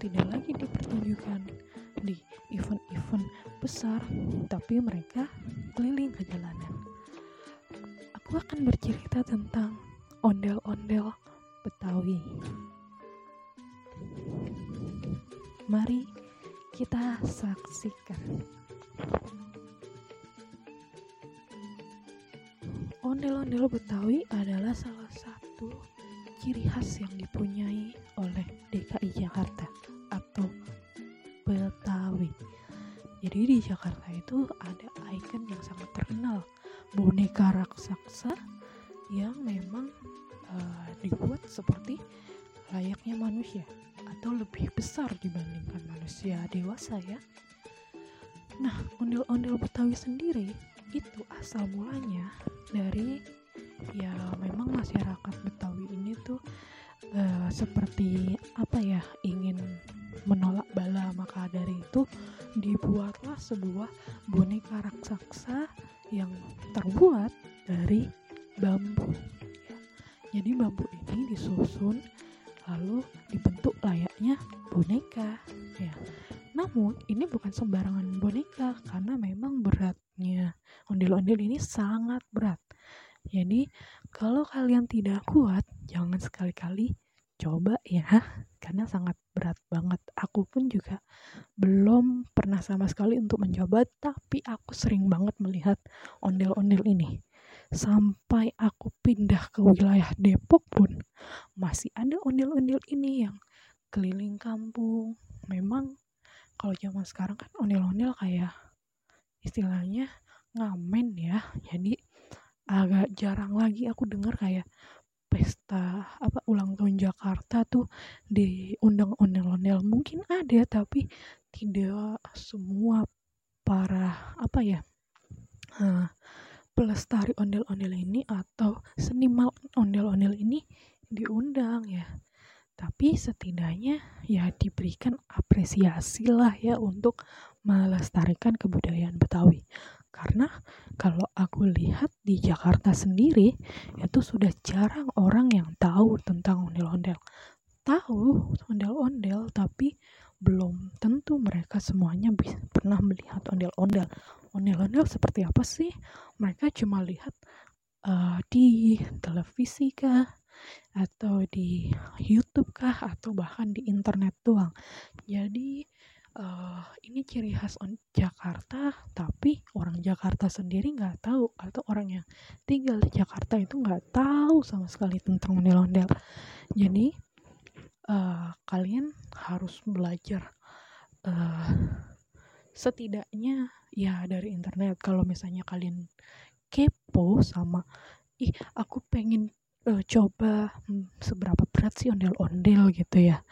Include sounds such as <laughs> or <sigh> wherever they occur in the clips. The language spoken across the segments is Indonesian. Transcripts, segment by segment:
tidak lagi dipertunjukkan di event-event besar tapi mereka keliling ke jalanan. Aku akan bercerita tentang ondel-ondel Betawi. Mari kita saksikan. Ondel-ondel Betawi adalah salah satu ciri khas yang dipunyai oleh DKI Jakarta Jadi di Jakarta itu ada ikon yang sangat terkenal, boneka raksasa yang memang uh, dibuat seperti layaknya manusia atau lebih besar dibandingkan manusia dewasa ya. Nah, ondel-ondel Betawi sendiri itu asal mulanya dari ya memang masyarakat Betawi ini tuh uh, seperti apa ya ingin menolak bala. Maka dari itu dibuatlah sebuah boneka raksasa yang terbuat dari bambu. Ya. jadi bambu ini disusun lalu dibentuk layaknya boneka. Ya namun ini bukan sembarangan boneka karena memang beratnya. Ondel-ondel ini sangat berat. Jadi kalau kalian tidak kuat, jangan sekali-kali coba ya, karena sangat berat banget. Aku pun juga belum pernah sama sekali untuk mencoba, tapi aku sering banget melihat ondel-ondel ini. Sampai aku pindah ke wilayah Depok pun masih ada ondel-ondel ini yang keliling kampung. Memang kalau zaman sekarang kan ondel-ondel kayak istilahnya ngamen ya. Jadi agak jarang lagi aku dengar kayak pesta apa ulang tahun Jakarta tuh diundang ondel-ondel. Mungkin ada tapi tidak semua para apa ya uh, pelestari ondel-ondel ini atau seniman ondel-ondel ini diundang ya. Tapi setidaknya ya diberikan apresiasi lah ya untuk melestarikan kebudayaan Betawi karena kalau aku lihat di Jakarta sendiri itu sudah jarang orang yang tahu tentang ondel-ondel. Tahu ondel-ondel tapi belum tentu mereka semuanya bisa pernah melihat ondel-ondel. Ondel-ondel seperti apa sih? Mereka cuma lihat uh, di televisi kah atau di YouTube kah atau bahkan di internet doang. Jadi uh, ini ciri khas Jakarta tapi orang Jakarta sendiri nggak tahu atau orang yang tinggal di Jakarta itu nggak tahu sama sekali tentang ondel-ondel jadi uh, kalian harus belajar uh, setidaknya ya dari internet. Kalau misalnya kalian kepo sama ih aku pengen uh, coba hmm, seberapa berat sih ondel-ondel gitu ya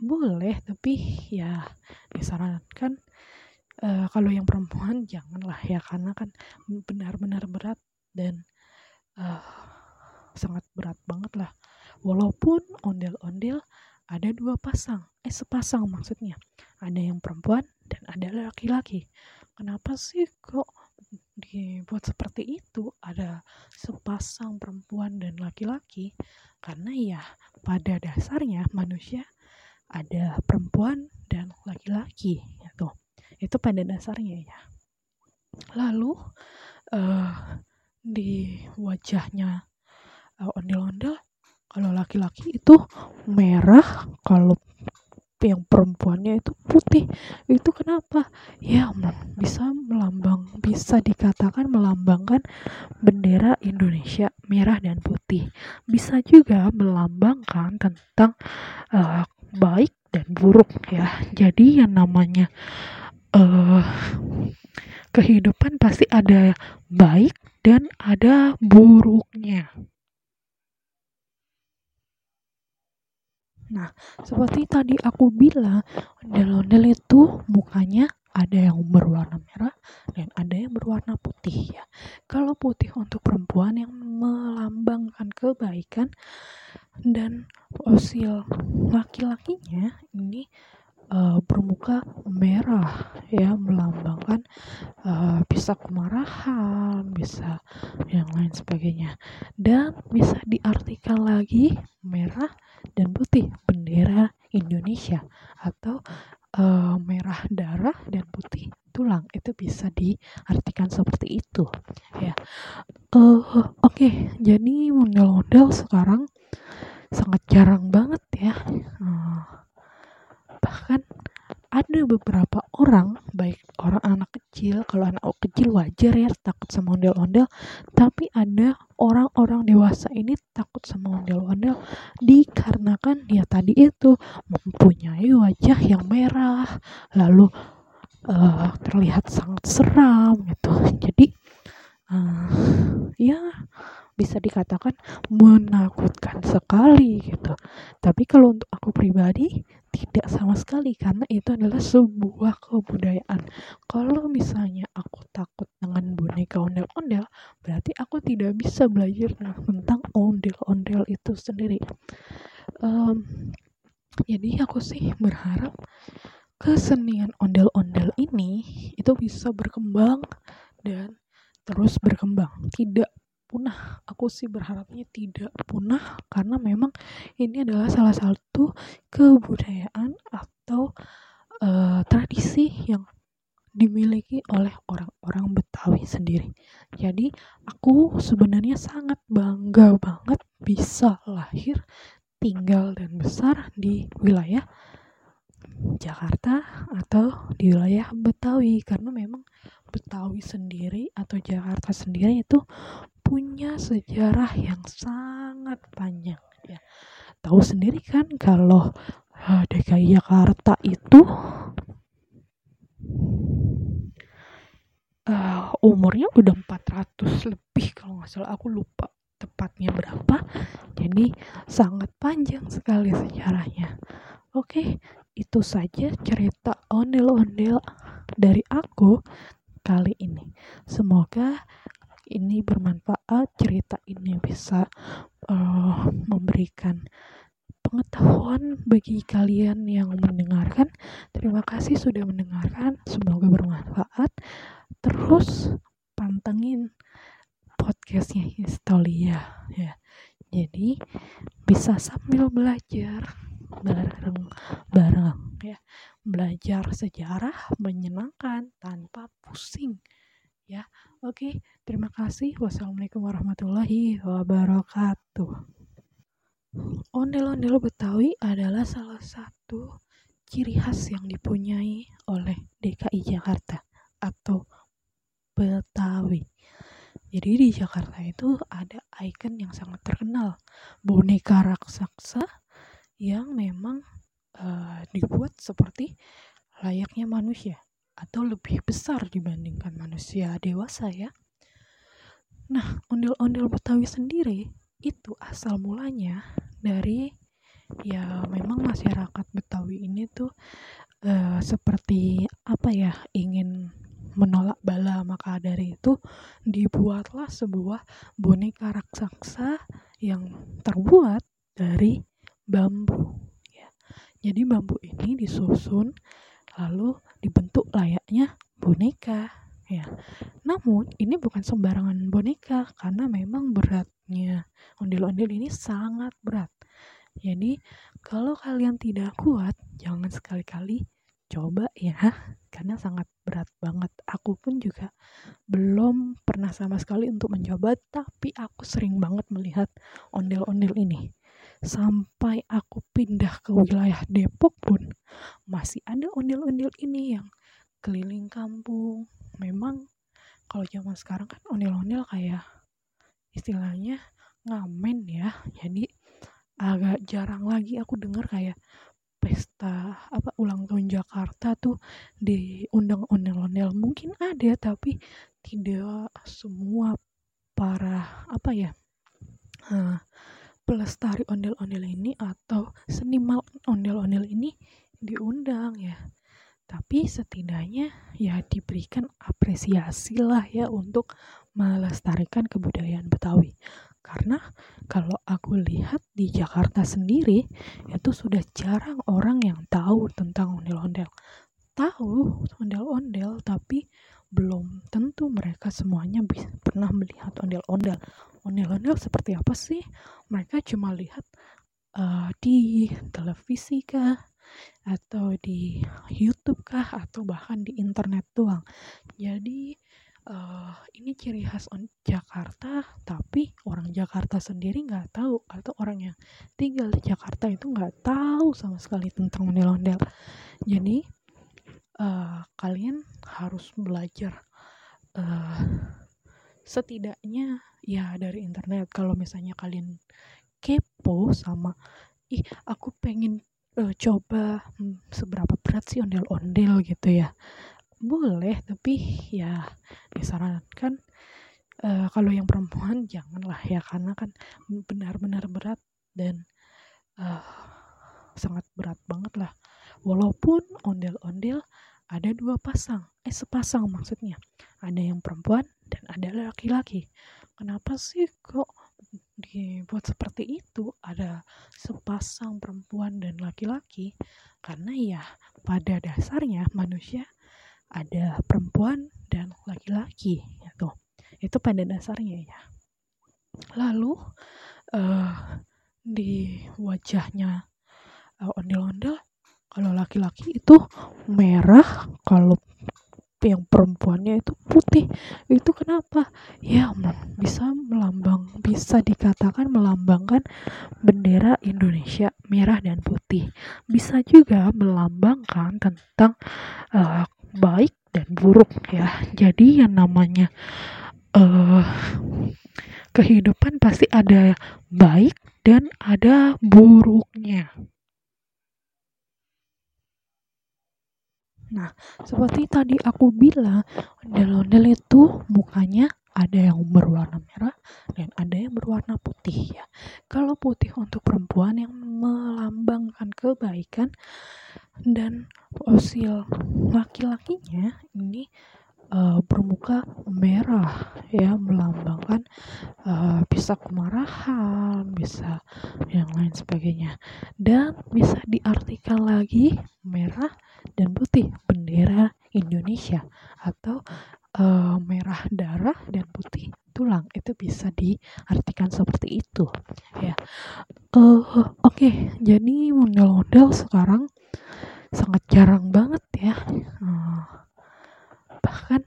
boleh tapi ya disarankan uh, kalau yang perempuan <laughs> janganlah ya karena kan benar-benar berat dan uh, sangat berat banget lah walaupun ondel-ondel ada dua pasang eh sepasang maksudnya. Ada yang perempuan dan ada laki-laki. Kenapa sih kok dibuat seperti itu? Ada sepasang perempuan dan laki-laki? Karena ya pada dasarnya manusia ada perempuan dan laki-laki gitu itu pada dasarnya ya. Lalu uh, di wajahnya uh, ondel-ondel kalau laki-laki itu merah kalau yang perempuannya itu putih. Itu kenapa? Ya bisa melambang bisa dikatakan melambangkan bendera Indonesia merah dan putih. Bisa juga melambangkan tentang uh, baik dan buruk ya. Jadi yang namanya uh, kehidupan pasti ada baik dan ada buruknya. Nah, seperti tadi aku bilang, ondel-ondel itu mukanya ada yang berwarna merah dan ada yang berwarna putih ya. Kalau putih untuk perempuan yang melambangkan kebaikan dan fosil laki-lakinya ini uh, bermuka merah ya melambangkan uh, bisa kemarahan bisa yang lain sebagainya dan bisa diartikan lagi merah dan putih bendera Indonesia atau uh, merah darah dan putih tulang itu bisa diartikan seperti itu ya. Uh, oke okay, jadi model-model sekarang sangat jarang banget ya. Uh, bahkan ada beberapa orang baik orang anak kecil kalau anak kecil wajar ya takut sama ondel-ondel tapi ada orang-orang dewasa ini takut sama ondel-ondel dikarenakan ya tadi itu mempunyai wajah yang merah lalu uh, terlihat sangat seram gitu. Jadi uh, ya bisa dikatakan menakutkan sekali gitu. Tapi kalau untuk aku pribadi tidak sama sekali karena itu adalah sebuah kebudayaan. Kalau misalnya aku takut dengan boneka ondel-ondel berarti aku tidak bisa belajar tentang ondel-ondel itu sendiri. Um, jadi aku sih berharap kesenian ondel-ondel ini itu bisa berkembang dan terus berkembang. Tidak punah aku sih berharapnya tidak punah karena memang ini adalah salah satu kebudayaan atau uh, tradisi yang dimiliki oleh orang-orang Betawi sendiri. Jadi aku sebenarnya sangat bangga banget bisa lahir, tinggal dan besar di wilayah Jakarta atau di wilayah Betawi karena memang Betawi sendiri atau Jakarta sendiri itu punya sejarah yang sangat panjang ya. Tahu sendiri kan kalau eh, DKI Jakarta itu uh, umurnya udah 400 lebih kalau nggak salah aku lupa tepatnya berapa. Jadi sangat panjang sekali sejarahnya. Oke, itu saja cerita ondel-ondel dari aku kali ini. Semoga ini bermanfaat, cerita ini bisa uh, memberikan pengetahuan bagi kalian yang mendengarkan. Terima kasih sudah mendengarkan, semoga bermanfaat. Terus pantengin podcastnya Histolia ya. Jadi bisa sambil belajar bareng-bareng ya. Belajar sejarah menyenangkan tanpa pusing ya. Oke, terima kasih. Wassalamualaikum warahmatullahi wabarakatuh. Ondel-ondel Betawi adalah salah satu ciri khas yang dipunyai oleh DKI Jakarta atau Betawi. Jadi di Jakarta itu ada ikon yang sangat terkenal, boneka raksasa yang memang uh, dibuat seperti layaknya manusia atau lebih besar dibandingkan manusia dewasa ya. Nah, ondel-ondel Betawi sendiri itu asal mulanya dari ya memang masyarakat Betawi ini tuh uh, seperti apa ya ingin menolak bala maka dari itu dibuatlah sebuah boneka raksasa yang terbuat dari bambu ya. Jadi bambu ini disusun lalu dibentuk layaknya boneka ya. Namun ini bukan sembarangan boneka karena memang beratnya ondel-ondel ini sangat berat. Jadi kalau kalian tidak kuat jangan sekali-kali coba ya karena sangat berat banget. Aku pun juga belum pernah sama sekali untuk mencoba tapi aku sering banget melihat ondel-ondel ini sampai aku pindah ke wilayah Depok pun masih ada ondel-ondel ini yang keliling kampung. Memang kalau zaman sekarang kan ondel-ondel kayak istilahnya ngamen ya. Jadi agak jarang lagi aku dengar kayak pesta apa ulang tahun Jakarta tuh diundang ondel-ondel. Mungkin ada tapi tidak semua para apa ya uh, pelestari ondel-ondel ini atau seniman ondel-ondel ini diundang ya. Tapi setidaknya ya diberikan apresiasi lah ya untuk melestarikan kebudayaan Betawi. Karena kalau aku lihat di Jakarta sendiri itu sudah jarang orang yang tahu tentang ondel-ondel. Tahu ondel-ondel tapi belum tentu mereka semuanya bisa pernah melihat ondel-ondel ondel-ondel seperti apa sih? Mereka cuma lihat uh, di televisi kah? Atau di YouTube kah? Atau bahkan di internet doang. Jadi uh, ini ciri khas Jakarta tapi orang Jakarta sendiri nggak tahu. Atau orang yang tinggal di Jakarta itu nggak tahu sama sekali tentang ondel-ondel jadi uh, kalian harus belajar uh, setidaknya ya dari internet. Kalau misalnya kalian kepo sama ih aku pengen uh, coba hmm, seberapa berat sih ondel-ondel gitu ya. Boleh tapi ya disarankan uh, kalau yang perempuan <laughs> janganlah ya karena kan benar-benar berat dan uh, sangat berat banget lah. Walaupun ondel-ondel ada dua pasang eh sepasang maksudnya. Ada yang perempuan ada laki-laki. Kenapa sih kok dibuat seperti itu? Ada sepasang perempuan dan laki-laki. Karena ya pada dasarnya manusia ada perempuan dan laki-laki gitu itu pada dasarnya ya. Lalu uh, di wajahnya uh, ondel-ondel kalau laki-laki itu merah kalau yang perempuannya itu putih. Itu kenapa? Ya bisa melambang bisa dikatakan melambangkan bendera Indonesia merah dan putih. Bisa juga melambangkan tentang uh, baik dan buruk ya. Jadi yang namanya uh, kehidupan pasti ada baik dan ada buruknya Nah, seperti tadi aku bilang, ondel-ondel itu mukanya ada yang berwarna merah dan ada yang berwarna putih ya. Kalau putih untuk perempuan yang melambangkan kebaikan dan fosil laki-lakinya ini uh, bermuka merah ya melambangkan uh, bisa kemarahan bisa yang lain sebagainya. Dan bisa diartikan lagi merah dan putih bendera Indonesia atau uh, merah darah dan putih tulang itu bisa diartikan seperti itu ya. Uh, oke okay, jadi model-model sekarang sangat jarang banget ya. Uh, bahkan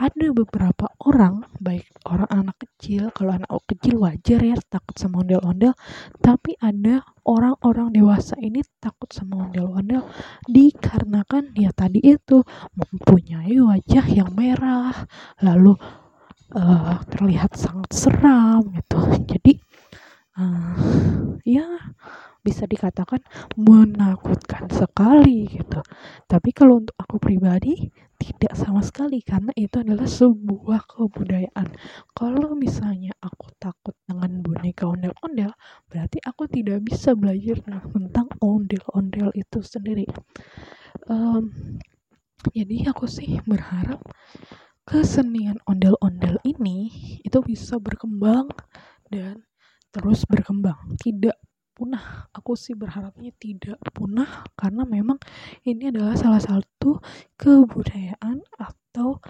ada beberapa orang baik orang anak kecil kalau anak kecil wajar ya takut sama ondel-ondel tapi ada orang-orang dewasa ini takut sama ondel-ondel dikarenakan ya tadi itu mempunyai wajah yang merah lalu uh, terlihat sangat seram gitu jadi uh, ya bisa dikatakan menakutkan sekali gitu. Tapi kalau untuk aku pribadi tidak sama sekali karena itu adalah sebuah kebudayaan. Kalau misalnya aku takut dengan boneka ondel-ondel, berarti aku tidak bisa belajar tentang ondel-ondel itu sendiri. Um, jadi aku sih berharap kesenian ondel-ondel ini itu bisa berkembang dan terus berkembang, tidak punah aku sih berharapnya tidak punah karena memang ini adalah salah satu kebudayaan atau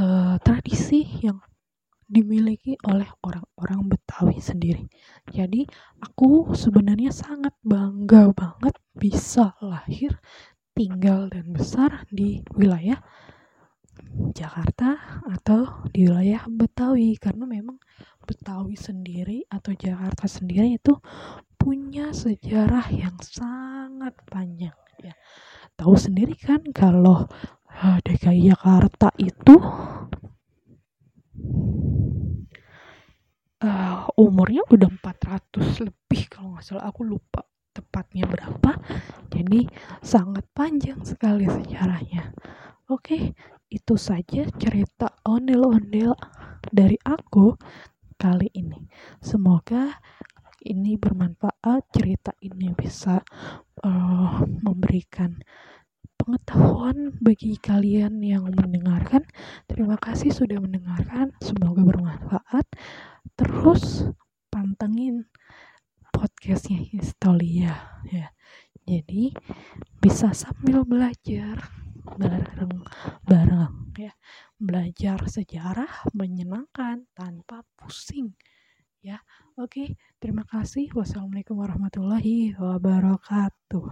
uh, tradisi yang dimiliki oleh orang-orang Betawi sendiri. Jadi aku sebenarnya sangat bangga banget bisa lahir, tinggal dan besar di wilayah Jakarta atau di wilayah Betawi karena memang Betawi sendiri atau Jakarta sendiri itu punya sejarah yang sangat panjang ya. Tahu sendiri kan kalau eh, DKI Jakarta itu uh, umurnya udah 400 lebih kalau nggak salah aku lupa tepatnya berapa. Jadi sangat panjang sekali sejarahnya. Oke, itu saja cerita ondel-ondel dari aku kali ini. Semoga ini bermanfaat, cerita ini bisa uh, memberikan pengetahuan bagi kalian yang mendengarkan. Terima kasih sudah mendengarkan, semoga bermanfaat. Terus pantengin podcastnya Histolia ya. Jadi bisa sambil belajar bareng-bareng ya belajar sejarah menyenangkan tanpa pusing ya oke terima kasih. Wassalamualaikum warahmatullahi wabarakatuh